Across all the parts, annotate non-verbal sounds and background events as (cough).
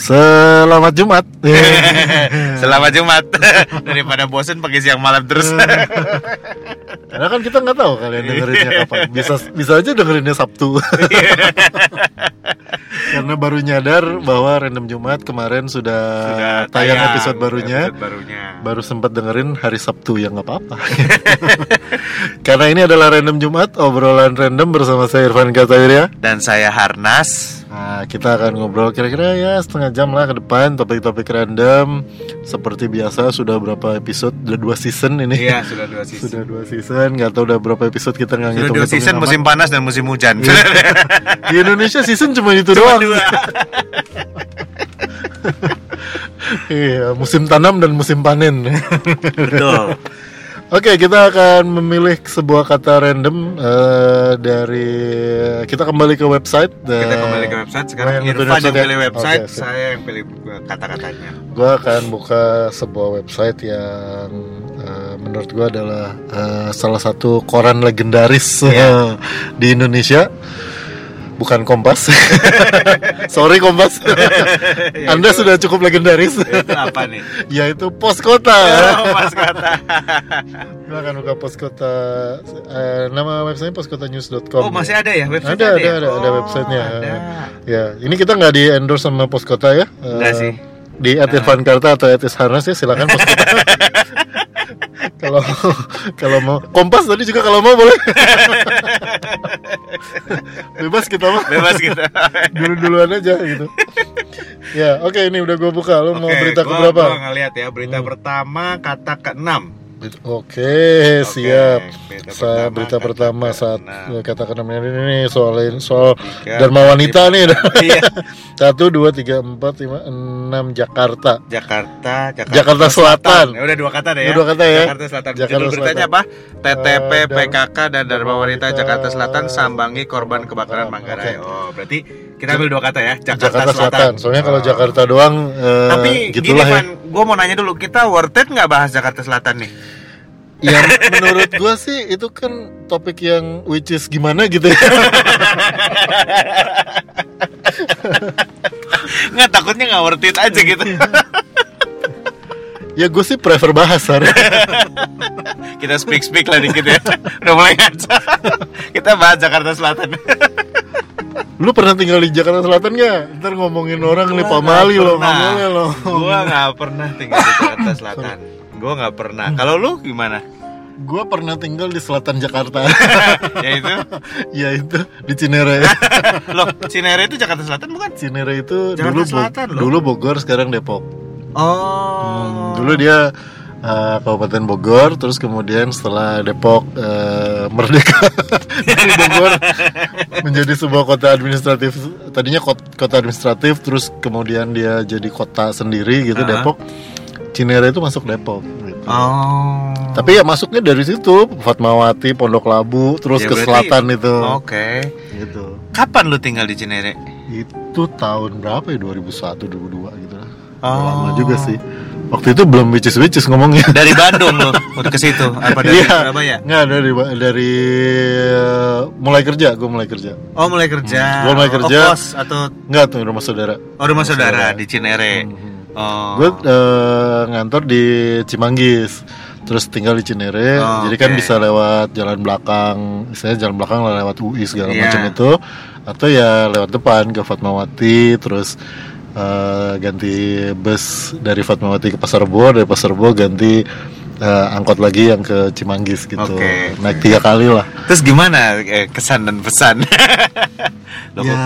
Selamat Jumat. (laughs) Selamat Jumat. (laughs) Daripada bosen pakai siang malam terus. (laughs) Karena kan kita nggak tahu kalian dengerinnya kapan. Bisa bisa aja dengerinnya Sabtu. Karena baru nyadar bahwa Random Jumat kemarin sudah, Sudah tayang, episode barunya. episode barunya. Baru sempat dengerin hari Sabtu ya nggak apa-apa. Karena ini adalah Random Jumat, obrolan random bersama saya Irfan Katawiria. Dan saya Harnas. Nah, kita akan ngobrol kira-kira ya setengah jam lah ke depan topik-topik random. Seperti biasa sudah berapa episode? Udah dua season ini. Iya, sudah dua (laughs) season. Sudah dua season, nggak tahu udah berapa episode kita nggak Sudah ngitung. dua season musim panas dan musim hujan. Di Indonesia season cuma itu (laughs) Cuma doang. dua. (laughs) Iya, musim tanam dan musim panen. Betul. Oke, kita akan memilih sebuah kata random eh, dari kita kembali ke website. Kita kembali ke website sekarang Irfan yang ya? pilih website, sip. saya yang pilih kata-katanya. Gue akan buka sebuah website yang eh, menurut gue adalah eh, salah satu koran legendaris eh, (laughs) di Indonesia. Bukan Kompas. (laughs) Sorry Kompas. (laughs) Anda sudah cukup legendaris. Itu apa nih? (laughs) Yaitu Pos Kota. Oh, pas kata. Gue akan buka Pos Kota. eh, nama websitenya poskotanews.com. Oh, masih ada ya website Ada, ada, ada, ada Oh, websitenya. Ada. Ya, ini kita nggak di endorse sama Pos Kota ya. Enggak Eh, sih. Di at Irfan Karta atau at Harnas ya silakan Pos Kota. Kalau kalau mau Kompas tadi juga kalau mau boleh. Bebas kita mah. Bebas kita. Dulu duluan aja gitu. Ya, oke ini udah gue buka. Lo mau Oke, berita gua- keberapa? Gua ngeliat ya berita pertama kata ke-6. Oke, siap. berita Sa pertama, berita kata pertama saat keenam. katakan namanya ini nih soal soal Tiga, Dharma wanita nih. Iya. (laughs) Satu, dua, tiga, empat, lima, enam Jakarta. Jakarta, Jakarta, Jakarta Selatan. Ya udah dua kata deh ya. Dua kata ya. Jakarta Selatan. Jakarta Judul beritanya Selatan. apa? TTP Eh, PKK dan Dharma Wanita. Jakarta Selatan sambangi korban kebakaran Manggarai. oke. Oh, berarti kita ambil dua kata ya. Jakarta, Jakarta, Selatan. Soalnya kalau Oh. Jakarta doang eh, Tapi gini gitulah ya. Van, gue mau nanya dulu, kita worth it nggak bahas Jakarta Selatan nih? Ya menurut gua sih itu kan topik yang which is gimana gitu ya. Nggak takutnya nggak worth it aja gitu. ya gue sih prefer bahas Har. kita speak speak lah dikit ya. Udah mulai ngaca. kita bahas Jakarta Selatan. (laughs) Lu pernah tinggal di Jakarta Selatan gak? Ntar ngomongin orang nih Gua Pamali lo, boleh lo. Gua nggak pernah tinggal di Jakarta (laughs) Selatan. Gua nggak pernah. Kalau lu gimana? Gue pernah tinggal di selatan Jakarta. (laughs) ya itu. ya itu di Cinere. Loh, Cinere itu Jakarta Selatan bukan? Cinere itu Jakarta dulu Selatan loh. dulu Bogor sekarang Depok. Oh. Hmm, dulu dia uh, Kabupaten Bogor, terus kemudian setelah Depok uh, merdeka (laughs) dari Bogor menjadi sebuah kota administratif. Tadinya kot- kota administratif, terus kemudian dia jadi kota sendiri gitu Ah. Depok. Cinere itu masuk Depok. Gitu. Oh. Tapi ya masuknya dari situ, Fatmawati, Pondok Labu, terus Ya, ke selatan itu. Oke. Gitu. Kapan lu tinggal di Cinere? Itu tahun berapa ya? 2001, 2002 gitu lah. Oh. Lama juga sih. Waktu itu belum witches witches ngomongnya. Dari Bandung lu untuk ke situ apa dari Iya. Surabaya? Nggak dari dari eh, mulai kerja, gue mulai kerja. Oh, mulai kerja. Gua mulai kerja. Oh, kos atau Nggak tuh rumah saudara. oh, rumah saudara di Cinere. Mhm. Oh. Gue eh, ngantor di Cimanggis, terus tinggal di Cinere. Oh, jadi kan bisa lewat jalan belakang, misalnya jalan belakang lewat UI segala Iya. macam itu, atau ya lewat depan ke Fatmawati, terus eh, ganti bus dari Fatmawati ke Pasar Rebo, dari Pasar Rebo ganti eh, angkot lagi yang ke Cimanggis gitu, Oke. naik tiga kali lah. Terus gimana eh, kesan dan pesan? (laughs) Loh, Ya,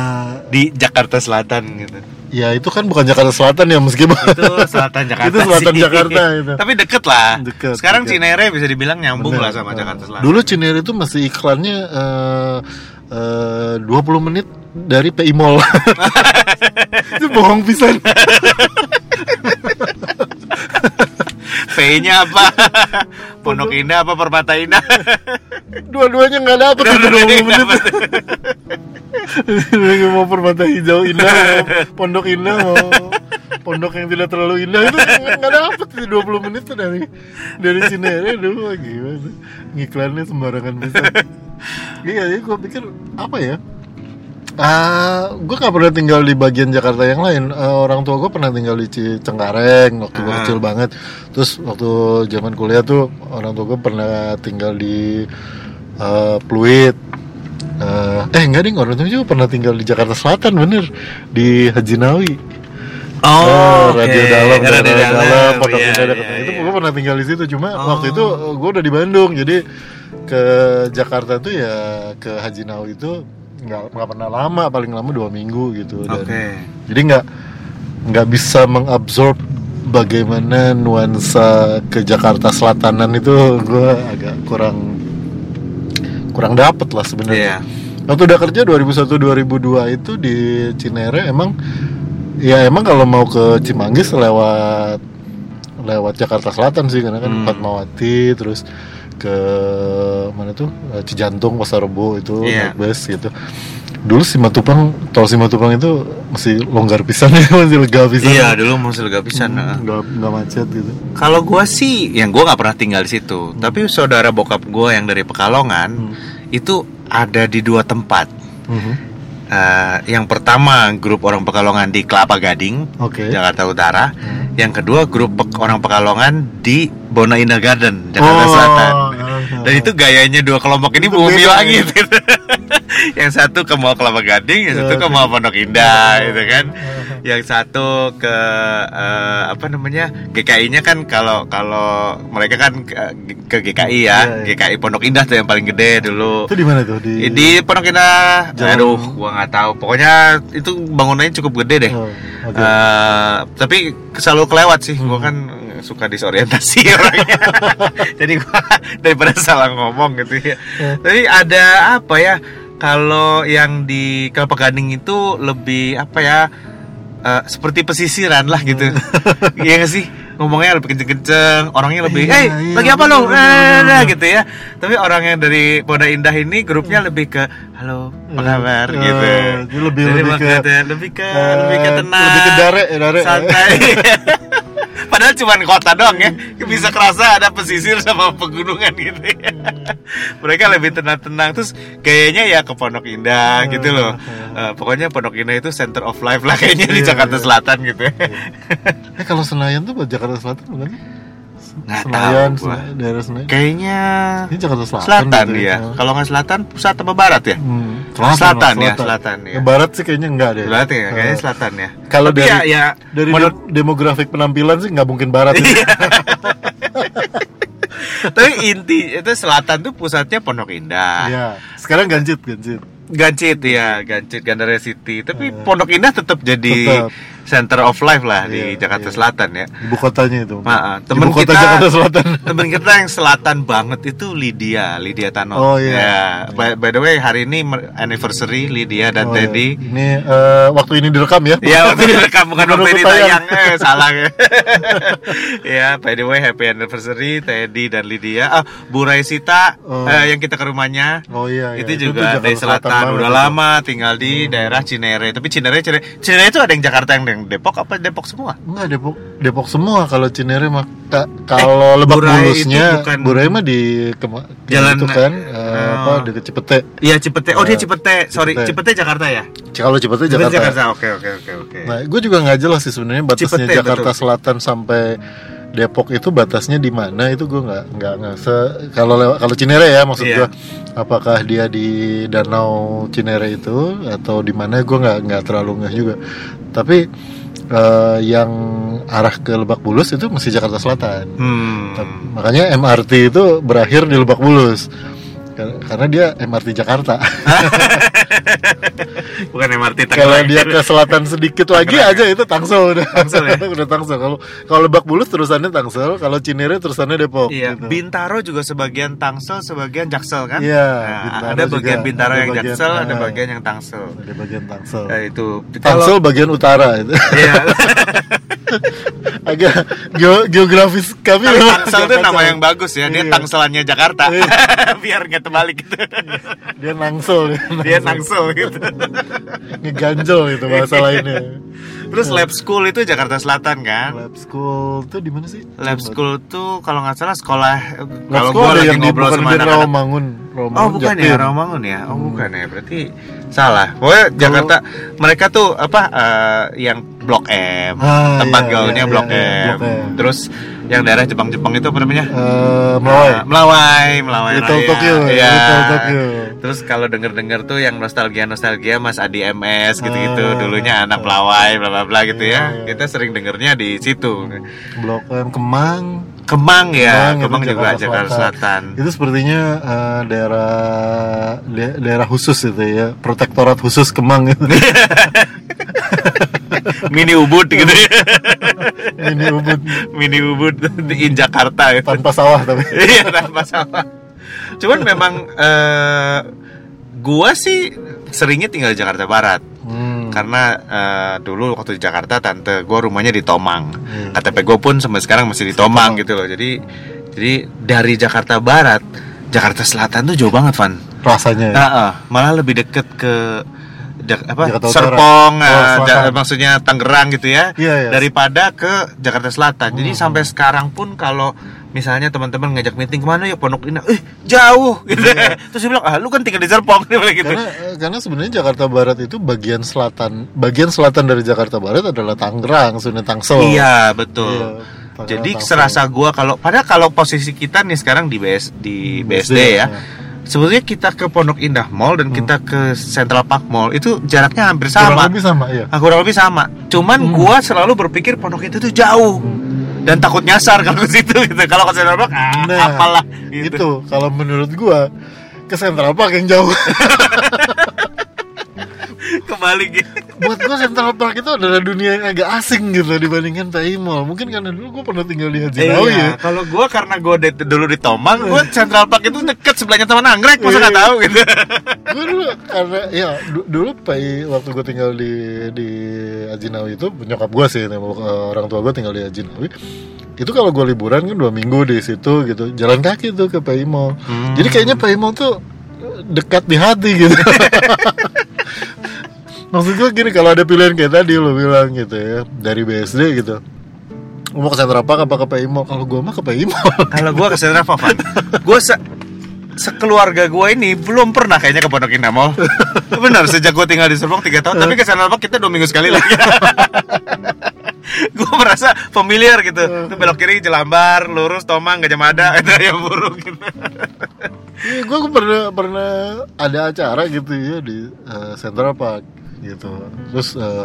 di Jakarta Selatan gitu. ya itu kan bukan Jakarta Selatan ya meskipun Itu selatan (laughs) Jakarta. Itu selatan sih. Jakarta (laughs) itu. Tapi deket lah. Deket, Sekarang deket. Cinere bisa dibilang nyambung Bener. lah sama Jakarta Selatan. Dulu Cinere itu masih iklannya eh eh, 20 menit dari PI Mall. (laughs) itu bohong pisan. V-nya apa? Pondok Indah apa Permata Indah? Dua-duanya nggak dapet itu 20 menit. Dapet. Lagi mau permata hijau indah, mau (laughs) pondok indah, mau pondok yang tidak terlalu indah itu nggak dapet itu 20 menit tuh dari dari Cinere dulu gimana ngiklannya sembarangan bisa (laughs) iya jadi gue pikir apa ya Ah, gue gak pernah tinggal di bagian Jakarta yang lain. Eh, orang tua gue pernah tinggal di Cengkareng waktu gue Ah. kecil banget. Terus waktu zaman kuliah tuh orang tua gue pernah tinggal di eh, Pluit. Eh, eh enggak ding, orang tua juga pernah tinggal di Jakarta Selatan bener di Haji Nawi. Eh, radio dalam, Oh, radio daerah dalam, Pondok iya, Indah dekat. iya, itu iya. gue pernah tinggal di situ. Cuma Oh. waktu itu gue udah di Bandung, jadi ke Jakarta tuh ya ke Haji Nawi itu nggak nggak pernah lama, paling lama dua minggu gitu. Dan. Jadi nggak nggak bisa mengabsorb bagaimana nuansa ke Jakarta Selatanan itu gue agak kurang kurang dapet lah sebenarnya. Iya. Waktu udah kerja 2001 2002 itu di Cinere emang ya emang kalau mau ke Cimanggis lewat lewat Jakarta Selatan sih karena kan Hmm. Fatmawati terus ke mana tuh Eh, Cijantung Pasar Rebo itu Iya. naik bus gitu. Dulu Simatupang tol Simatupang itu masih longgar pisan ya (laughs) masih lega pisan. Iya, dulu masih lega pisan. nah. nggak nggak macet gitu. Kalau gua sih, yang gua nggak pernah tinggal di situ. Tapi saudara bokap gua yang dari Pekalongan Hmm. itu ada di dua tempat. Mhm. Eh, yang pertama grup orang Pekalongan di Kelapa Gading, Oke. Jakarta Utara. Hmm. Yang kedua grup Pek- orang Pekalongan di Bona Indah Garden, Jakarta Oh, Selatan. ya. (laughs) Dan itu gayanya dua kelompok ini bumi langit. gitu. (laughs) yang satu ke Mall Kelapa Gading, yang satu ke Mall Pondok Indah, gitu kan. Yang satu ke eh, apa namanya GKI-nya kan kalau kalau mereka kan ke, ke GKI ya, Iya, iya. GKI Pondok Indah tuh yang paling gede dulu. Itu di mana tuh di Di Pondok Indah, Jalan- aduh, gua nggak tahu. Pokoknya itu bangunannya cukup gede deh. Oh, oke. Eh, tapi selalu kelewat sih, gua Hmm. kan suka disorientasi (laughs) orangnya. Jadi gua (laughs) daripada salah ngomong gitu ya. Tapi ada apa ya? Kalau yang di Kelapa Gading itu lebih apa ya? eh, seperti pesisiran lah gitu. (laughs) Iya nggak sih? Ngomongnya lebih kenceng-kenceng, orangnya lebih, Iya, "Hey, iya, lagi apa lo?" bener, bener, Eh, bener. gitu ya. Tapi orang yang dari Pondok Indah ini grupnya lebih ke, "Halo, apa Eh, kabar?" eh, gitu. lebih- Jadi lebih ke- lebih ke eh, lebih ke tenang. lebih ke dare, dare. Santai. (laughs) Padahal cuma kota doang ya. Bisa kerasa ada pesisir sama pegunungan gitu ya. Mereka lebih tenang-tenang terus gayanya ya ke Pondok Indah gitu loh. Eh, pokoknya Pondok Indah itu center of life lah kayaknya di Iya, Jakarta iya. Selatan gitu ya. Eh kalau Senayan tuh buat Jakarta Selatan bukan? Nggak Senayan, tahu gua. Daerah Senayan. Kayaknya Ini Jakarta Selatan. Selatan gitu ya. Oh. Kalau nggak selatan, pusat apa barat ya? Hmm, Selatan ya, selatan ya. Barat sih kayaknya enggak deh. Selatan ya, kayaknya Eh, selatan ya. Kalau dari ya, ya dari menurut de- demografik penampilan sih nggak mungkin Barat. Iya. (laughs) Tapi inti itu selatan tuh pusatnya Pondok Indah. Iya. Sekarang ganjit, ganjit. Gancit ya, Gancit Gandaria City. Tapi Eh. Pondok Indah tetap jadi Tetap. center of life lah di Iya, Jakarta iya. Selatan ya. Ibu kotanya itu. Ibu temen kota kita Jakarta Selatan. (laughs) temen kita yang selatan banget itu Lydia, Lydia Tano. Oh, iya. Ya, by, by the way hari ini anniversary Lydia dan Oh, iya. Teddy. Ini eh, waktu ini direkam ya. Ya waktu direkam bukan waktu ini tayang. eh, (laughs) salah ya. (laughs) ya by the way happy anniversary Teddy dan Lydia. Ah Bu Raisita Oh. eh, yang kita ke rumahnya Oh iya, iya. itu juga Jakarta dari selatan banget udah lama tinggal di daerah Cinere. Tapi Cinere Cinere Cinere itu ada yang Jakarta yang yang Depok apa? Depok semua? Enggak Depok Depok semua. Kalau Cinere mah ka- kalau Lebak Burai Bulusnya bukan- Burai mah di kema- Jalan- itu kan eh, Oh. apa dekat Cipete. iya Cipete. Oh dia Eh, Cipete. Sorry Cipete. Cipete Jakarta ya? Kalau Cipete. Jakarta. Oke oke oke oke. Nah, gue juga nggak jelas sih sebenarnya batasnya Cipete, Jakarta betul. Selatan sampai Depok itu batasnya di mana itu gue nggak nggak nggak se- kalau lewat kalau Cinere ya maksud Iya. gue apakah dia di danau Cinere itu atau di mana gue nggak nggak terlalu ngeh juga. Tapi eh, yang arah ke Lebak Bulus itu masih Jakarta Selatan. Hmm. makanya MRT itu berakhir di Lebak Bulus. Kar- karena dia MRT Jakarta (laughs) bukan MRT kalau dia ke selatan sedikit lagi Tangerang. aja itu Tangsel udah Tangsel ya? (laughs) udah Tangsel kalau kalau Lebak Bulus terusannya Tangsel kalau Cinere terusannya Depok Iya, gitu. Bintaro juga sebagian Tangsel, sebagian Jaksel kan? Iya, Nah, Bintaro ada juga. bagian Bintaro Ada yang bagian- Jaksel, ada ah. bagian yang Tangsel. ada bagian Tangsel Nah, itu Tangsel bagian utara itu Iya. (laughs) agak geo- geografis kami Tapi Tangsel itu nama yang bagus ya. Dia Iya. Tangselannya Jakarta. Iya. (laughs) Biar nggak terbalik gitu. dia Nangsel Dia Nangsel gitu. Ngeganjel itu bahasa lainnya. Terus lab school itu Jakarta Selatan kan? Lab school tuh di mana sih? Lab school tuh kalau nggak salah sekolah Lab kalau gue lagi yang ngobrol sama anak-anak Rawamangun. Oh bukan Jaktim. ya Rawamangun ya? Oh bukan ya berarti salah. Pokoknya Jakarta mereka tuh apa eh, yang Blok M, Ah, tempat iya, gaulnya iya, Blok, iya, M. Blok M. Terus yang daerah Jepang-Jepang itu apa namanya? Eh, Melawai. Ah, Melawai, Melawai. Little Raya. Tokyo, Iya. Little Tokyo. Terus kalau denger-denger tuh yang nostalgia-nostalgia Mas Adi MS gitu-gitu Ah. dulunya anak Melawai bla bla bla gitu ya. Iya. Kita sering dengernya di situ. Blok M Kemang. Kemang ya, Kemang Kemang juga Jakarta Jakarta Selatan. Itu sepertinya eh, daerah da- daerah khusus itu ya, protektorat khusus Kemang itu. (laughs) Mini Ubud gitu ya. Ini Ubud Mini Ubud di Jakarta itu. tanpa sawah tapi. Iya tanpa salah. Cuman memang eh, gua sih seringnya tinggal di Jakarta Barat. Hmm. Karena eh, dulu waktu di Jakarta tante gua rumahnya di Tomang. Hmm. KTP gue pun sampai sekarang masih di Tomang gitu loh. Jadi jadi dari Jakarta Barat, Jakarta Selatan tuh jauh banget, Van. Rasanya ya. Ah, ah. malah lebih deket ke Jak- apa Jakarta Utara. Serpong, Oh, selatan. Ja- maksudnya Tangerang gitu ya, Iya, iya. daripada ke Jakarta Selatan. Jadi Hmm. sampai sekarang pun kalau misalnya teman-teman ngajak meeting ke mana ya Pondok Indah, eh jauh (laughs) gitu. Terus dia bilang, ah lu kan tinggal di Serpong (laughs) gitu. Karena eh, karena sebenarnya Jakarta Barat itu bagian selatan, bagian selatan dari Jakarta Barat adalah Tangerang, Sungai Tangsel. Iya betul. Iya, Tangerang, Jadi Tangsel. serasa gua kalau padahal kalau posisi kita nih sekarang di BS di BSD, BSD, ya. ya. Sebetulnya kita ke Pondok Indah Mall dan kita ke Central Park Mall itu jaraknya hampir Kurang sama. lebih sama, iya. Ah, kurang lebih sama. Cuman Hmm. gua selalu berpikir Pondok itu tuh jauh. Dan takut nyasar kalau ke situ gitu. Kalau ke Central Park ah, Nah, apalah Itu gitu. kalau menurut gua ke Central Park yang jauh. (laughs) Kembali gitu. Buat gua Central Park itu adalah dunia yang agak asing gitu dibandingkan PI Mall. Mungkin karena dulu gua pernah tinggal di Haji Nawawi ya. Iya, kalau gua karena gua de- dulu di Tomang, gua Central Park itu deket sebelahnya Taman Anggrek, masa Iya. nggak tahu gitu. gue dulu karena ya du- dulu PI waktu gue tinggal di di Ajinawi itu nyokap gue sih nih, orang tua gue tinggal di Ajinawi itu kalau gue liburan kan dua minggu di situ gitu jalan kaki tuh ke Mall Hmm. jadi kayaknya Mall tuh dekat di hati gitu (laughs) maksud gue gini kalau ada pilihan kayak tadi lo bilang gitu ya dari BSD gitu Lu mau ke Central Park apa ke PI Mall kalau gue mah ke PI Mall Kalau gua ke Central Park, Van, gua se sekeluarga gua ini belum pernah kayaknya ke Pondok Indah Mall. Benar, sejak gua tinggal di Serpong 3 tahun, tapi ke Central Park kita dua minggu sekali lagi. gua merasa familiar gitu. Tuh belok kiri Jelambar, lurus Tomang, Gajah Mada, itu yang buruk gitu. Iya, gue pernah pernah ada acara gitu ya di eh, Central Park gitu. Terus eh,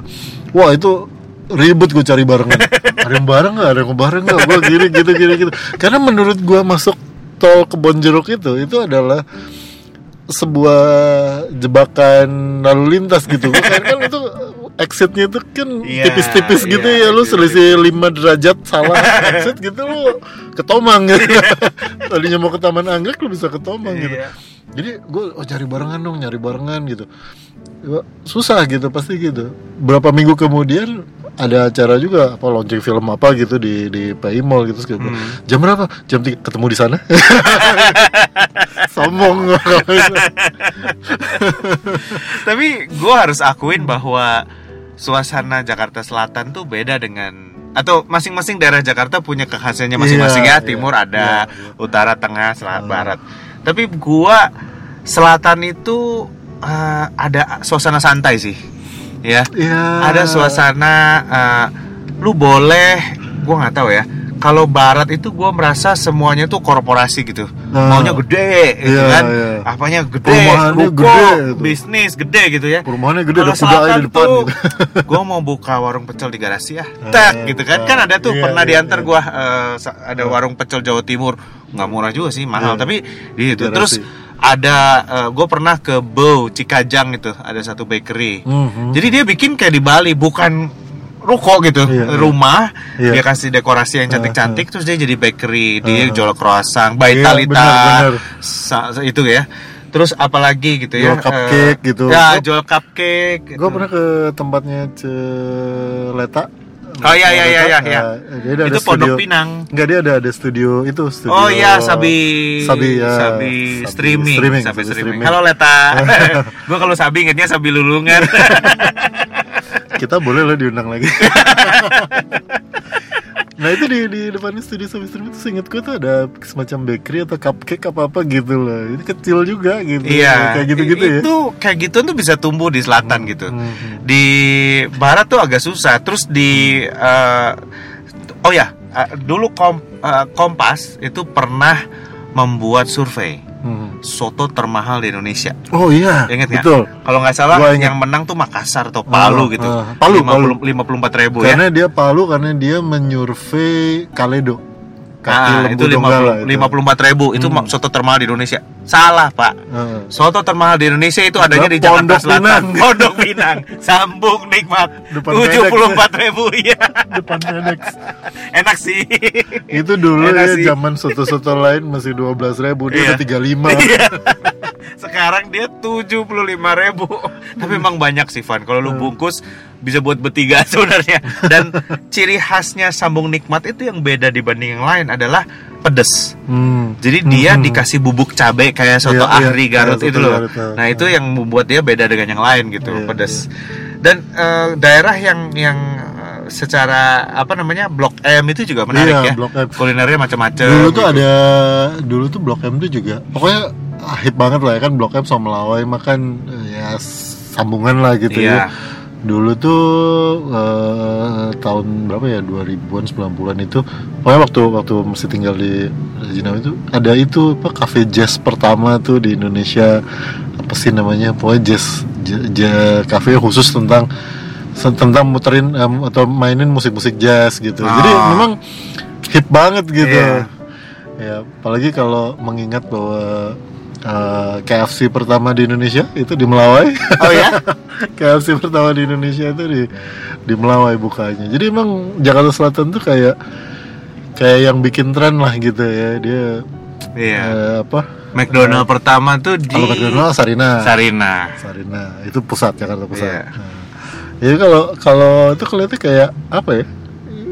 wah itu ribet gue cari barengan. (laughs) ada yang bareng nggak? Ada yang bareng nggak? Gue gini gitu gini gitu. Karena menurut gue masuk tol Kebonjeruk itu itu adalah sebuah jebakan lalu lintas gitu. Karena kan itu exitnya itu kan Iya, tipis-tipis gitu iya, ya lu tipis-tipis. selisih 5 derajat salah (laughs) exit gitu lu ketomang gitu. (laughs) Tadinya mau ke Taman Anggrek lu bisa ke Tomang gitu. Iya. Jadi gue oh, cari barengan dong, nyari barengan gitu. Susah gitu pasti gitu. Berapa minggu kemudian ada acara juga apa launching film apa gitu di di PI Mall gitu gue Hmm. Jam berapa? Jam 3 ketemu di sana. (laughs) Sombong. (laughs) Tapi gua harus akuin bahwa suasana Jakarta Selatan tuh beda dengan atau masing-masing daerah Jakarta punya kekhasannya masing-masing Iya, ya. Timur iya, ada, iya. utara, tengah, selatan, Hmm. barat. Tapi gua selatan itu eh, ada suasana santai sih. Ya. Iya. Ada suasana eh, lu boleh gua nggak tahu ya. Kalau barat itu gua merasa semuanya tuh korporasi gitu. Nah. Maunya gede gitu Iya, kan. iya. Apanya gede, Perumahannya ruko, gede gitu. bisnis gede gitu ya. Perumahannya gede ada kuda di depan tuh, gitu. (laughs) gue mau buka warung pecel di garasi ya, Ah, tak gitu kan, kan ada tuh iya, pernah iya, diantar iya. gua eh, sa- ada warung pecel Jawa Timur, nggak murah juga sih, mahal, Iya. tapi di itu Garasi. terus ada gue pernah ke Bow Cikajang itu, ada satu bakery, Mhm. jadi dia bikin kayak di Bali, bukan ruko gitu, Iya, iya. rumah, Iya. dia kasih dekorasi yang cantik-cantik, terus dia jadi bakery, dia Ah. jual croissant, Iya, Baitalita, sa- itu ya. Terus apalagi gitu ya? Jual cupcake eh, gitu. Ya, Gua- jual cupcake. Gue pernah ke tempatnya Celeta Oh iya iya iya iya. iya. Eh, dia ada Itu studio- Pondok Pinang. Enggak dia ada ada studio itu studio. Oh iya, Sabi Sabi, ya. Sabi streaming, streaming, Sabi Sabi streaming. streaming. Halo Leta. (laughs) gua kalau Sabi ingetnya Sabi Lulungan. Kita boleh lah diundang lagi. (laughs) nah itu di di depan studio Sabi streaming itu seingat gue tuh ada semacam bakery atau cupcake apa apa gitu loh. Ini kecil juga gitu. iya. Kayak gitu-gitu ya. Itu kayak gitu tuh bisa tumbuh di selatan gitu. Hmm. Di barat tuh agak susah. Terus di eh, oh ya, eh, dulu Kom- eh, Kompas itu pernah membuat survei Hmm. soto termahal di Indonesia. Oh iya, Ingat betul. Kalau nggak salah yang menang tuh Makassar atau Palu Ah, gitu. ah. Palu, Palu. lima puluh empat ribu ya. Karena dia Palu karena dia menyurvei Kaledo. Kaki Ah, lembu itu lima puluh empat ribu itu Hmm. soto termahal di Indonesia. Salah pak. Heeh. Soto termahal di Indonesia itu adanya di Pondok Jakarta Selatan. Pinang. (laughs) Pondok Pinang. Sambung nikmat. Tujuh puluh empat ribu ya. depan FedEx. (laughs) Enak sih. itu dulu Enak ya sih. zaman soto-soto lain masih 12 ribu dia Iya. udah 35 (laughs) Iya. Sekarang dia tujuh puluh lima ribu. Tapi memang banyak sih Van. Kalau lu bungkus bisa buat bertiga (laughs) sebenarnya. Dan ciri khasnya sambung nikmat itu yang beda dibanding yang lain adalah pedes. hmm. Jadi dia Hmm. dikasih bubuk cabai kayak soto Iya, iya, ahri kayak Garut soto itu loh. Garut, ah. Nah itu yang membuat dia beda dengan yang lain gitu, Iya, pedas. Dan eh, daerah yang yang eh, secara apa namanya Blok M itu juga menarik Iya, ya. Blok M. Kulinernya macam-macam. dulu tuh gitu. ada dulu tuh Blok M tuh juga pokoknya ah, hip banget lah ya kan Blok M sama Melawai makan ya sambungan lah gitu Iya. ya dulu tuh eh, tahun berapa ya? 2000-an 90-an itu. Pokoknya waktu waktu masih tinggal di Rajinam itu ada itu apa cafe jazz pertama tuh di Indonesia. Apa sih namanya? Pokoknya jazz j- j- cafe khusus tentang tentang muterin em, atau mainin musik-musik jazz gitu. Jadi Ah. memang hip banget gitu. Iya. ya apalagi kalau mengingat bahwa eh, KFC pertama di Indonesia itu di Melawai Oh (laughs) ya? KFC pertama di Indonesia itu di di Melawai bukanya. Jadi emang Jakarta Selatan tuh kayak kayak yang bikin tren lah gitu ya. Dia Iya. eh, apa? McDonald pertama tuh di Kalau McDonald Sarina. Sarina. Sarina. Itu pusat Jakarta pusat. Iya. Nah. Jadi kalau kalau itu kelihatan kayak apa ya?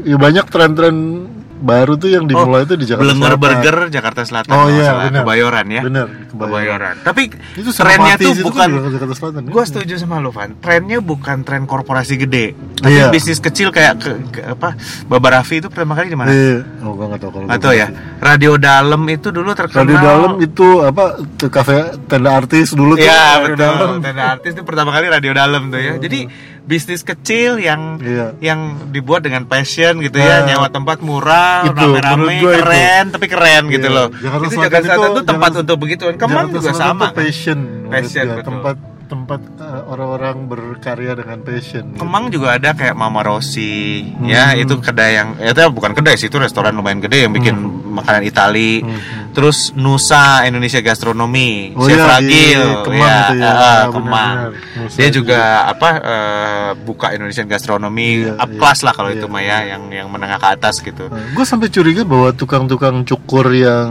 Ya banyak tren-tren baru tuh yang dimulai itu di Jakarta Blenger Selatan. Burger Jakarta Selatan. Oh iya, benar. Kebayoran ya. Bener, Kebayoran. Tapi Itu trennya tuh bukan juga Jakarta Selatan. kan? Gue setuju sama lu Van Trennya bukan tren korporasi gede Tapi Iya. bisnis kecil kayak ke, ke- apa Baba Raffi itu pertama kali di mana? Iya. Oh, gua nggak tahu kalau. Atau ya Radio Dalam itu dulu terkenal di dalam itu apa? Tuh kafe tenda artis dulu tuh. Iya Radio betul Dalam. Tenda artis itu pertama kali Radio Dalam tuh ya Jadi bisnis kecil yang Iya. yang dibuat dengan passion gitu ya Nah, nyewa tempat murah itu, rame-rame gua itu. keren tapi keren gitu Iya. loh Jakarta itu Selatan Jakarta Selatan itu- tuh tempat Jakarta- untuk begituan Kemang Jakarta juga Selatan sama passion. Passion, gua. betul. Tempat tempat eh, orang-orang berkarya dengan passion. gitu. Kemang juga ada kayak Mama Rossi ya Hmm. itu kedai yang ya, itu bukan kedai sih itu restoran lumayan gede yang bikin makanan Itali Hmm. Terus Nusa Indonesia Gastronomi Oh Chef iya, di Ragil Kemang itu ya. ah, Ah, Kemang. Nusa dia juga apa eh, buka Indonesian Gastronomi Iya, up iya. class lah kalau Iya, itu mah ya yang yang menengah ke atas gitu gue sampai curiga bahwa tukang-tukang cukur yang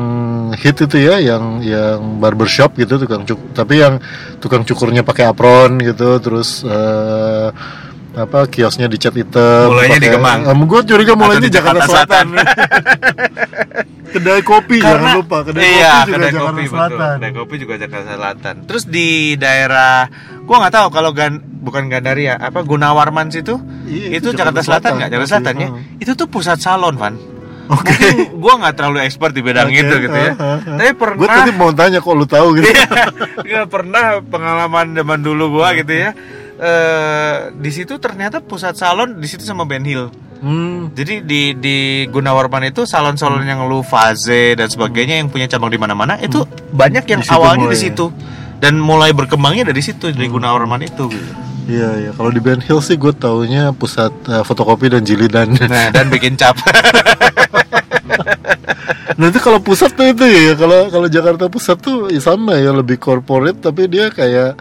hit itu ya, yang yang barbershop gitu, tukang cukur, tapi yang tukang cukurnya pakai apron gitu, terus eh, apa kiosnya dicat hitam. Mulainya di Kemang. gue curiga mulainya di Jakarta, Jakarta Selatan. (laughs) kedai kopi jangan lupa, kedai iya, kopi juga kedai Jakarta kopi, betul. Selatan. Kedai kopi juga Jakarta Selatan. Terus di daerah gua nggak tahu kalau gan, bukan Gandaria, apa Gunawarman situ? Iya, itu itu Jakarta Jakarta Selatan Selatan, nggak? Jakarta Selatan ya. hmm. Itu tuh pusat salon, Van. Oke. Mungkin gua nggak terlalu expert di bidang Oke, itu gitu ya. ah, ah, ah. Tapi Gue pernah tadi mau tanya kok lu tahu gitu. Nggak pernah pengalaman zaman dulu gua gitu ya. Eh di situ ternyata pusat salon di situ sama Ben Hill. Hmm. Jadi di di Gunawarman itu salon-salon yang lu Faze dan sebagainya yang punya cabang di mana-mana itu banyak yang Di awalnya di mulai. situ dan mulai berkembangnya dari situ dari Gunawarman itu. gitu. Iya iya. Kalau di Ben Hill sih gue taunya pusat eh, fotokopi dan jilidan. Nah dan (laughs) bikin cap. Nanti kalau pusat tuh itu ya. Kalau kalau Jakarta pusat tuh ya sama ya lebih corporate tapi dia kayak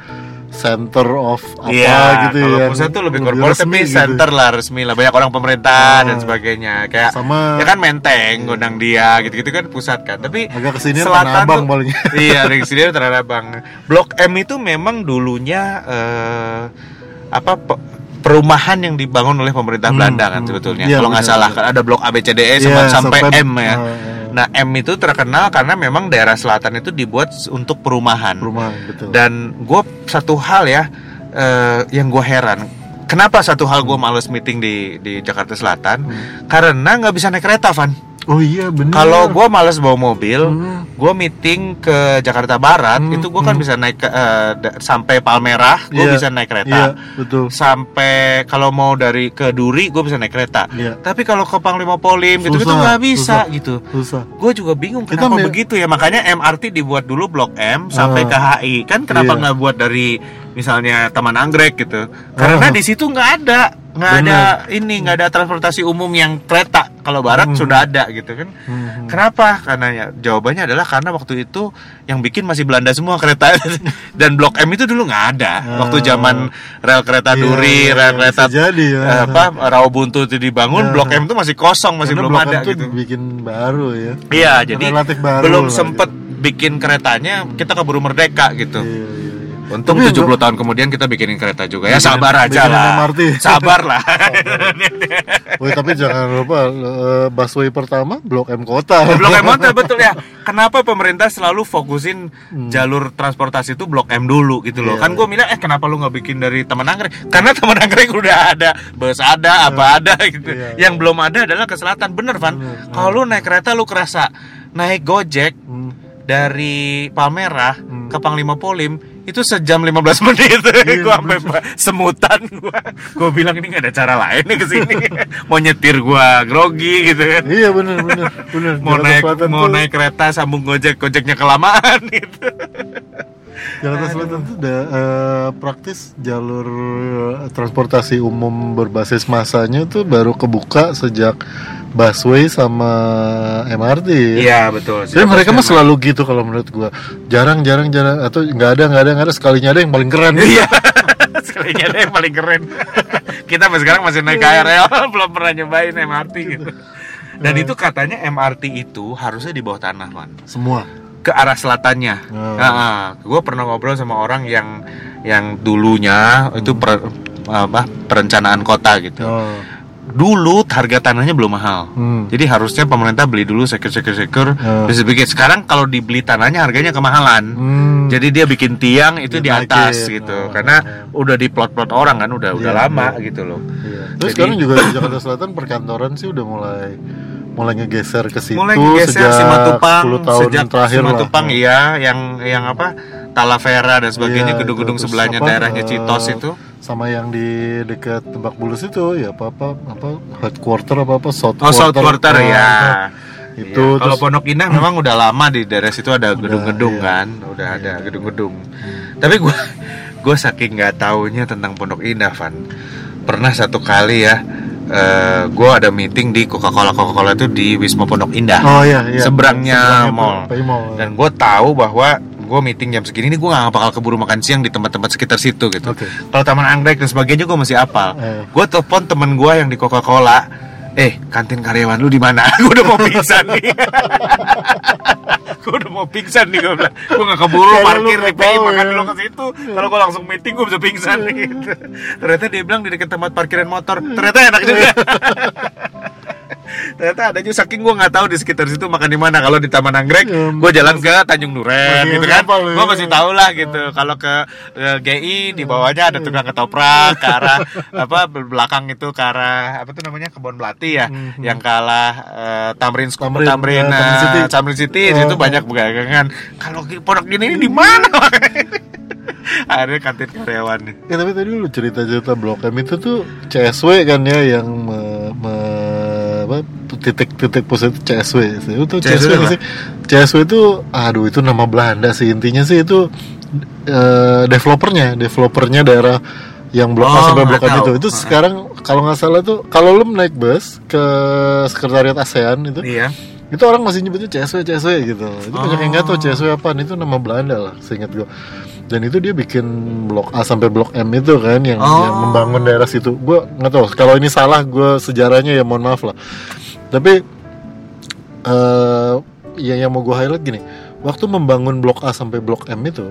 center of apa Iya, gitu kalau ya. pusat tuh lebih corporate tapi gitu. center lah resmi lah banyak orang pemerintah Ah. dan sebagainya kayak Sama- ya kan menteng gondang dia gitu-gitu kan pusat kan tapi Agak ke sini Tanah Abang paling. (laughs) iya dari sini Tanah Abang Blok M itu memang dulunya eh, apa pe- perumahan yang dibangun oleh pemerintah Hmm, Belanda kan hmm, sebetulnya. iya, Kalau nggak salah kan ada blok ABCDE Iya, sampai, sampai sampai- M ya. Ah. Nah, M itu terkenal karena memang daerah selatan itu dibuat untuk perumahan. Perumahan betul. Dan gue satu hal ya eh, yang gue heran, kenapa satu hal gue males meeting di di Jakarta Selatan? Hmm. Karena nggak bisa naik kereta, Van. Oh iya benar. Kalau gue males bawa mobil, Hmm. gue meeting ke Jakarta Barat, Hmm, itu gue kan hmm. bisa naik ke, da- sampai Palmerah, gue Iya, bisa naik kereta. betul. Sampai kalau mau dari ke Duri, gue bisa naik kereta. Iya. Tapi kalau ke Panglima Polim itu itu Susah, nggak bisa susah. gitu. Susah. Gue juga bingung Kita kenapa begitu ya. Makanya MRT dibuat dulu Blok M sampai Ah. ke HI. Kan kenapa Iya. nggak buat dari misalnya Taman Anggrek gitu? Karena Ah. di situ nggak ada, nggak ada ini, nggak ada transportasi umum yang kereta. Kalau Barat Hmm. sudah ada gitu kan. Hmm. Kenapa? Karena ya, jawabannya adalah karena waktu itu yang bikin masih Belanda semua kereta (laughs) dan Blok M itu dulu nggak ada. Waktu Ah. zaman rel kereta Iya, Duri, iya, rel iya, kereta jadi ya. eh, apa Rawabuntu itu dibangun, Ya. Blok M itu masih kosong, masih Karena belum Blok ada M gitu. bikin baru ya. Iya, jadi Relatif baru belum lah, sempet bikin keretanya, kita keburu merdeka gitu. Iya, iya. Untung Tapi 70 tahun kemudian kita bikinin kereta juga. Ya sabar aja lah. MRT. Sabar lah. Woi, tapi jangan lupa eh, busway pertama Blok M Kota. (laughs) Blok M Hotel betul ya. Kenapa pemerintah selalu fokusin jalur transportasi itu Blok M dulu gitu loh? Hmm. Iya. Kan gue bilang eh kenapa lu nggak bikin dari Taman Anggrek? Karena Taman Anggrek udah ada, bus ada, apa ada gitu. Iya, Yang belum ada adalah ke selatan. Bener Van. Kalau lu naik kereta lu kerasa naik Gojek Hmm. dari Palmerah Hmm. ke Panglima Polim itu sejam 15 menit. Iya, (laughs) gua sampai semutan gua. Gua bilang ini nggak ada cara lain nih ke sini (laughs) mau nyetir gua grogi gitu kan. Iya benar benar benar. (laughs) mau Jakarta naik mau tuh- naik kereta sambung gojek gojeknya kelamaan gitu. Jakarta Selatan tuh udah eh, praktis jalur eh, transportasi umum berbasis massanya tuh baru kebuka sejak busway sama MRT. ya. iya betul Tapi mereka mah selalu gitu kalau menurut gua. Jarang jarang jarang atau nggak ada nggak ada nggak ada sekalinya ada yang paling keren. (laughs) iya sekalinya ada yang paling keren (laughs) kita sampai sekarang masih naik KRL (laughs) belum pernah nyobain MRT gitu dan itu katanya MRT itu harusnya di bawah tanah man Semua. ke arah selatannya. Hmm. gue pernah ngobrol sama orang yang yang dulunya itu per- apa perencanaan kota gitu. Oh. Dulu harga tanahnya belum mahal. Hmm. Jadi harusnya pemerintah beli dulu seker-seker-seker Hmm. terus bikin. Sekarang kalau dibeli tanahnya harganya kemahalan. Hmm. Jadi dia bikin tiang itu di Dinaikin. atas gitu. Oh. Karena udah di plot-plot orang kan udah udah Iya, lama iya. gitu loh. Iya. Terus Jadi- sekarang juga di Jakarta Selatan perkantoran sih udah mulai mulai ngegeser ke situ mulai geser sejak Simatupang 10 tahun sejak terakhir lah. Simatupang iya yang yang apa Talavera dan sebagainya Iya, gedung-gedung. Terus sebelahnya apa, daerahnya Citos itu sama yang di dekat Tebak Bulus itu ya apa apa apa headquarter apa apa south oh South Quarter. ya. Itu Iya. kalau Pondok Indah memang udah lama di daerah situ ada gedung-gedung iya. kan udah ada gedung-gedung. Tapi gue gue saking nggak taunya tentang Pondok Indah Van. Pernah satu kali ya eh gue ada meeting di Coca-Cola. Coca-Cola itu di Wisma Pondok Indah. Oh iya iya. Seberangnya mall. Mall dan gue tahu bahwa gue meeting jam segini nih gue gak bakal keburu makan siang di tempat-tempat sekitar situ gitu. Oke. kalau taman anggrek dan sebagainya gue masih apal Eh. gue telepon temen gue yang di Coca Cola eh kantin karyawan lu di mana? (laughs) Gue udah mau pingsan nih. (laughs) Gue udah mau pingsan nih gue bilang. Gue gak keburu lu parkir di tahu makan ya. dulu ke situ kalau gue langsung meeting gue bisa pingsan nih gitu. ternyata dia bilang di dekat tempat parkiran motor. Ternyata enak juga (laughs) ternyata ada juga saking gue nggak tahu di sekitar situ makan di mana kalau di Taman Anggrek Ya, gue jalan ke Tanjung Duren gitu kan hafal ya. gue masih tahu lah gitu kalau ke eh, GI di bawahnya ada tukang ketoprak ke arah apa belakang itu ke arah apa tuh namanya kebun melati ya Mhm. yang kalah eh, Tamrin Sku- Tamrin, Tamrin, ya, Tamrin City. Tamrin City Oh. itu banyak pedagangan kalau pondok gini ini di mana (laughs) akhirnya kantin karyawan nih Ya tapi tadi lu cerita-cerita Blok M itu tuh CSW kan ya yang me, me- apa titik-titik pusat itu CSW. Itu CSW CSW, apa? sih. CSW itu aduh itu nama Belanda sih intinya sih itu eh, developernya, developernya daerah yang blok Oh, sampai blok M itu. Itu sekarang kalau nggak salah tuh kalau lu naik bus ke sekretariat ASEAN itu iya itu orang masih nyebutnya CSW CSW gitu itu banyak yang nggak tahu Oh. CSW apaan itu nama Belanda lah seingat gua dan itu dia bikin blok A sampai blok M itu kan yang, Oh. yang membangun daerah situ gua nggak tahu kalau ini salah gua sejarahnya ya mohon maaf lah tapi eh yang yang mau gua highlight gini waktu membangun blok A sampai blok M itu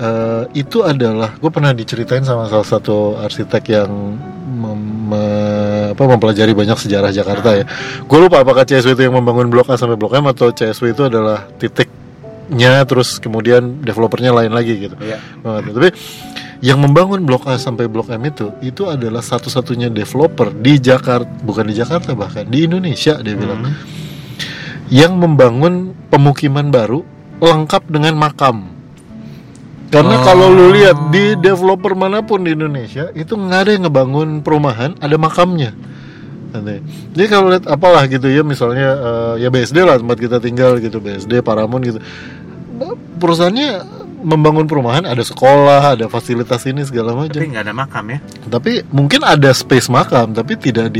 eh, itu adalah gue pernah diceritain sama salah satu arsitek yang mem- me- apa, mempelajari banyak sejarah Jakarta ya. Gue lupa apakah CSW itu yang membangun Blok A sampai Blok M atau CSW itu adalah titiknya terus kemudian developernya lain lagi gitu. Iya. Nggak tahu. Tapi yang membangun Blok A sampai Blok M itu itu adalah satu-satunya developer di Jakarta, bukan di Jakarta bahkan di Indonesia dia bilang Hmm. yang membangun pemukiman baru lengkap dengan makam. Karena Oh. kalau lu lihat di developer mana pun di Indonesia itu nggak ada yang ngebangun perumahan ada makamnya. Nanti. Jadi kalau lihat apalah gitu ya misalnya eh, ya BSD lah tempat kita tinggal gitu BSD Paramount gitu. Perusahaannya membangun perumahan ada sekolah ada fasilitas ini segala macam. Tapi nggak ada makam ya. Tapi mungkin ada space makam tapi tidak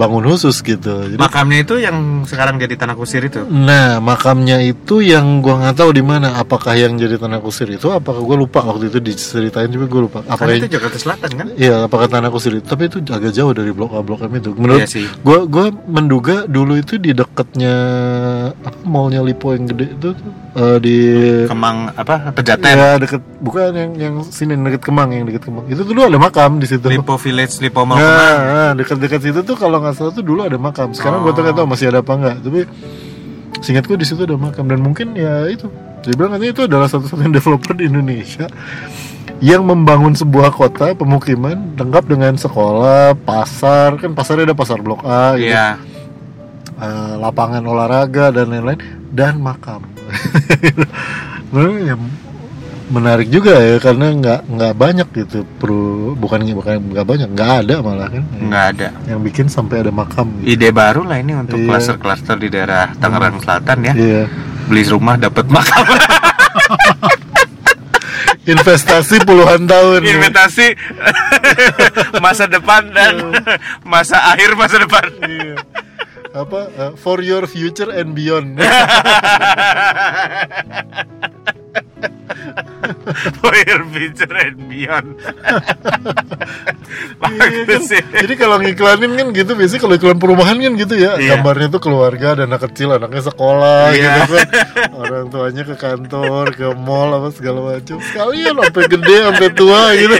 dibangun khusus gitu. Jadi Makamnya itu yang sekarang jadi tanah kusir itu. Nah, makamnya itu yang gua nggak tahu di mana. Apakah yang jadi tanah kusir itu? Apakah gua lupa waktu itu diceritain juga gua lupa. Apa Karena yang itu Jakarta Selatan kan? Iya, apakah tanah kusir itu? Tapi itu agak jauh dari blok A, blok M itu. Menurut Iya sih. gua, gua menduga dulu itu di dekatnya apa mallnya Lipo yang gede itu eh, di Kemang apa? Pejaten. ya deket bukan yang yang sini deket Kemang yang deket Kemang itu dulu ada makam di situ. Lipo Village, Lipo Mall Nah, nah, dekat-dekat situ tuh kalau nggak salah tuh dulu ada makam. Sekarang gua tuh nggak tahu masih ada apa nggak. Tapi singkatku di situ ada makam dan mungkin ya itu. Dia bilang katanya itu adalah satu-satunya (laughs) developer di Indonesia yang membangun sebuah kota pemukiman lengkap dengan sekolah, pasar, kan pasarnya ada pasar Blok A, gitu, Iya. eh, lapangan olahraga dan lain-lain dan makam. Menurut (laughs) ya menarik juga ya karena nggak nggak banyak gitu perlu bukan bukan nggak banyak nggak ada malah kan Nggak ada. yang bikin sampai ada makam gitu. Ide baru lah ini untuk Iya. klaster-klaster di daerah Tangerang Selatan ya. Iya. Beli rumah dapat makam. (laughs) Investasi puluhan tahun. ya. Investasi (laughs) masa depan dan masa akhir masa depan. Iya. Apa uh, for your future and beyond. (laughs) For your future and beyond. Iya kan? Sih. Jadi kalau ngiklanin kan gitu biasanya kalau iklan perumahan kan gitu ya Iya. gambarnya tuh keluarga dan anak kecil anaknya sekolah Iya. gitu kan (laughs) orang tuanya ke kantor ke mall apa segala macam sekalian sampai gede sampai tua gitu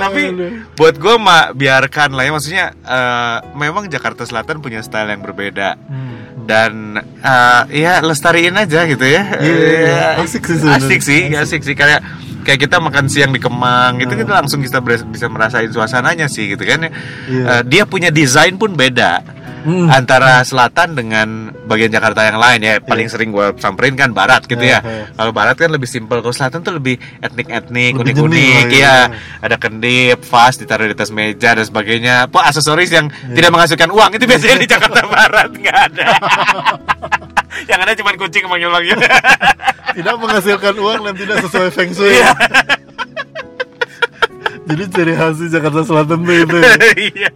Tapi Aduh. buat gue mah biarkan lah ya maksudnya eh, memang Jakarta Selatan punya style yang berbeda dan eh, ya lestariin aja gitu ya. Iya, Eh, asik sih sebenarnya. Asik sih, asik sih kayak kayak kita makan siang di Kemang gitu kita langsung kita bisa merasain suasananya sih gitu kan ya. Iya. Eh, dia punya desain pun beda. Hmm. Antara selatan dengan bagian Jakarta yang lain ya paling sering gue samperin kan barat gitu ya. Iya, iya. Kalau barat kan lebih simpel, kalau selatan tuh lebih etnik-etnik, Lebih jenis unik-unik, lah, ya. iya. Ada kendip, vas ditaruh di atas meja dan sebagainya. Apa aksesoris yang Iya. tidak menghasilkan uang itu biasanya di Jakarta (laughs) Barat nggak ada. (laughs) yang ada cuma kucing manggil-manggil. tidak menghasilkan uang dan tidak sesuai feng shui Iya. (laughs) jadi ciri khas di Jakarta Selatan tuh itu ya. Iya.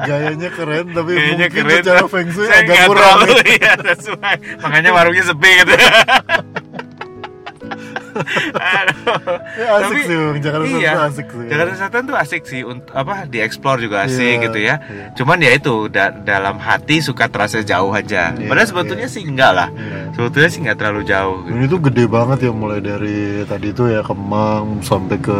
gayanya keren tapi Kayaknya mungkin keren. secara feng shui Saya agak kurang terlalu, iya, sesuai. Makanya warungnya sepi gitu. (laughs) Ya, asik Tapi- sih Bang. Jakarta Selatan iya, tuh asik sih Jakarta Selatan tuh asik sih untuk apa dieksplor juga asik Iya, gitu ya. iya. Cuman ya itu da- dalam hati suka terasa jauh aja. Iya, Padahal sebetulnya sih enggak lah. Iya. Sebetulnya sih nggak terlalu jauh. Dan itu gede banget ya mulai dari tadi itu ya Kemang sampai ke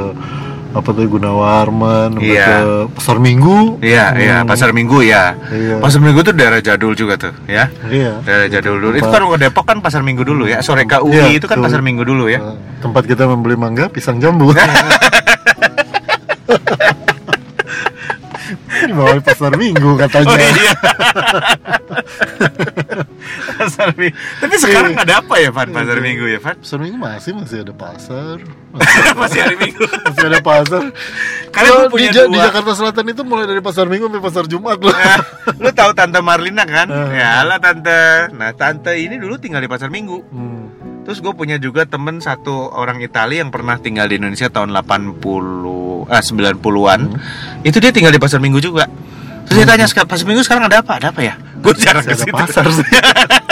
apa tuh Gunawarman Iya. ke Pasar Minggu. Iya, Hmm. iya, Pasar Minggu ya. Iya. Pasar Minggu tuh daerah jadul juga tuh, ya. Iya. Daerah jadul dulu. Itu kan ke Depok kan Pasar Minggu dulu ya. Sore KUI Iya, itu kan tuh. Pasar Minggu dulu ya. Eh, Tempat kita membeli mangga, pisang jambu. (laughs) Ini bawa pasar minggu katanya. Oh iya. (laughs) pasar Minggu. Tapi sekarang ada apa ya, Van? Pasar Minggu ya, Van? Pasar minggu masih masih ada pasar. (laughs) Masih hari Minggu. Masih ada pasar. Karena punya di, dua. di Jakarta Selatan itu mulai dari pasar minggu sampai pasar Jumat loh. Nah, lu tahu tante Marlina kan? Eh. Ya lah tante. Nah tante ini dulu tinggal di pasar Minggu. Hmm. Terus gue punya juga temen satu orang Italia yang pernah tinggal di Indonesia tahun 80 ah 90-an. Itu dia tinggal di pasar Minggu juga. Terus dia tanya "Seka- pasar Minggu sekarang ada apa? Ada apa ya? Gue jarang Masih ke ada situ. pasar sih. (laughs)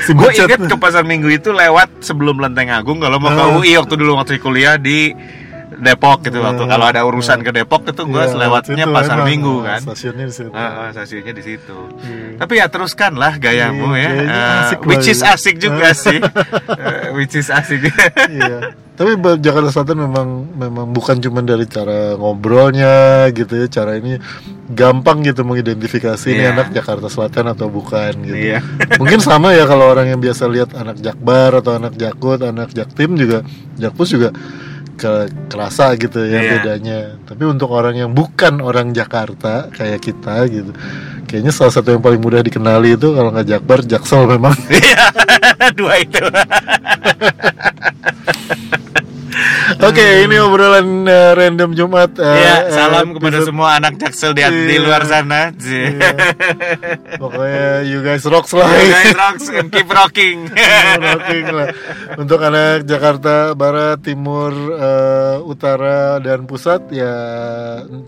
si Gue inget ke pasar Minggu itu lewat sebelum Lenteng Agung kalau mau ke Ah. UI waktu dulu waktu kuliah di Depok gitu waktu Hmm. kalau ada urusan ke Depok itu gue Iya, selewatnya situ pasar emang, Minggu kan. Stasiunnya di situ. Heeh, stasiunnya di situ. Hmm. Tapi ya teruskanlah gayamu Iya, ya. asik which is asik juga sih. Eh, which is asik. (laughs) iya. Tapi Jakarta Selatan memang memang bukan cuma dari cara ngobrolnya gitu ya, cara ini gampang gitu mengidentifikasi ini Iya. anak Jakarta Selatan atau bukan gitu. Iya. (laughs) Mungkin sama ya kalau orang yang biasa lihat anak Jakbar atau anak Jakut, anak Jaktim juga Jakpus juga ke kerasa gitu ya Iya. bedanya. Tapi untuk orang yang bukan orang Jakarta kayak kita gitu. Kayaknya salah satu yang paling mudah dikenali itu kalau nggak Jakbar, Jaksel memang. Iya, (laughs) dua itu. (laughs) (laughs) Oke, ini obrolan uh, random Jumat. uh, uh, salam kepada episode- semua anak Jaksel di, di Iya. luar sana. Iya. Pokoknya you guys rocks lah. You guys rocks and keep rocking. (laughs) Rocking lah. Untuk anak Jakarta Barat, Timur, uh, Utara dan Pusat ya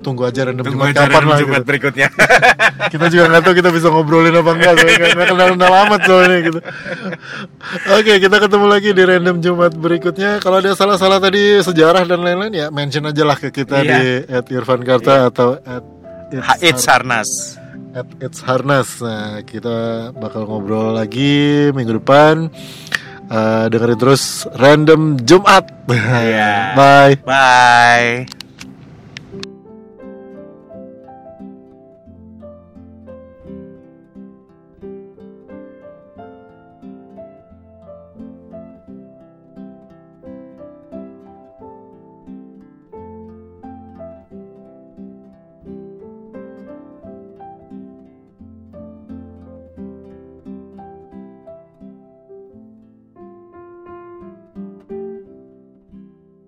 tunggu aja random Tunggu Jumat aja kapan random lah. Jumat gitu. berikutnya. (laughs) Kita juga nggak tahu kita bisa ngobrolin apa enggak soalnya nggak kenal-kenal amat soalnya gitu. Oke, kita ketemu lagi di random Jumat berikutnya. Kalau ada salah-salah tadi sejarah dan lain-lain ya mention aja lah ke kita Iya. di @irfankarta atau at It's Harnas. at It's Harness. Nah, kita bakal ngobrol lagi minggu depan. Eh, dengerin terus random Jumat. Iya. (laughs) Bye. Bye.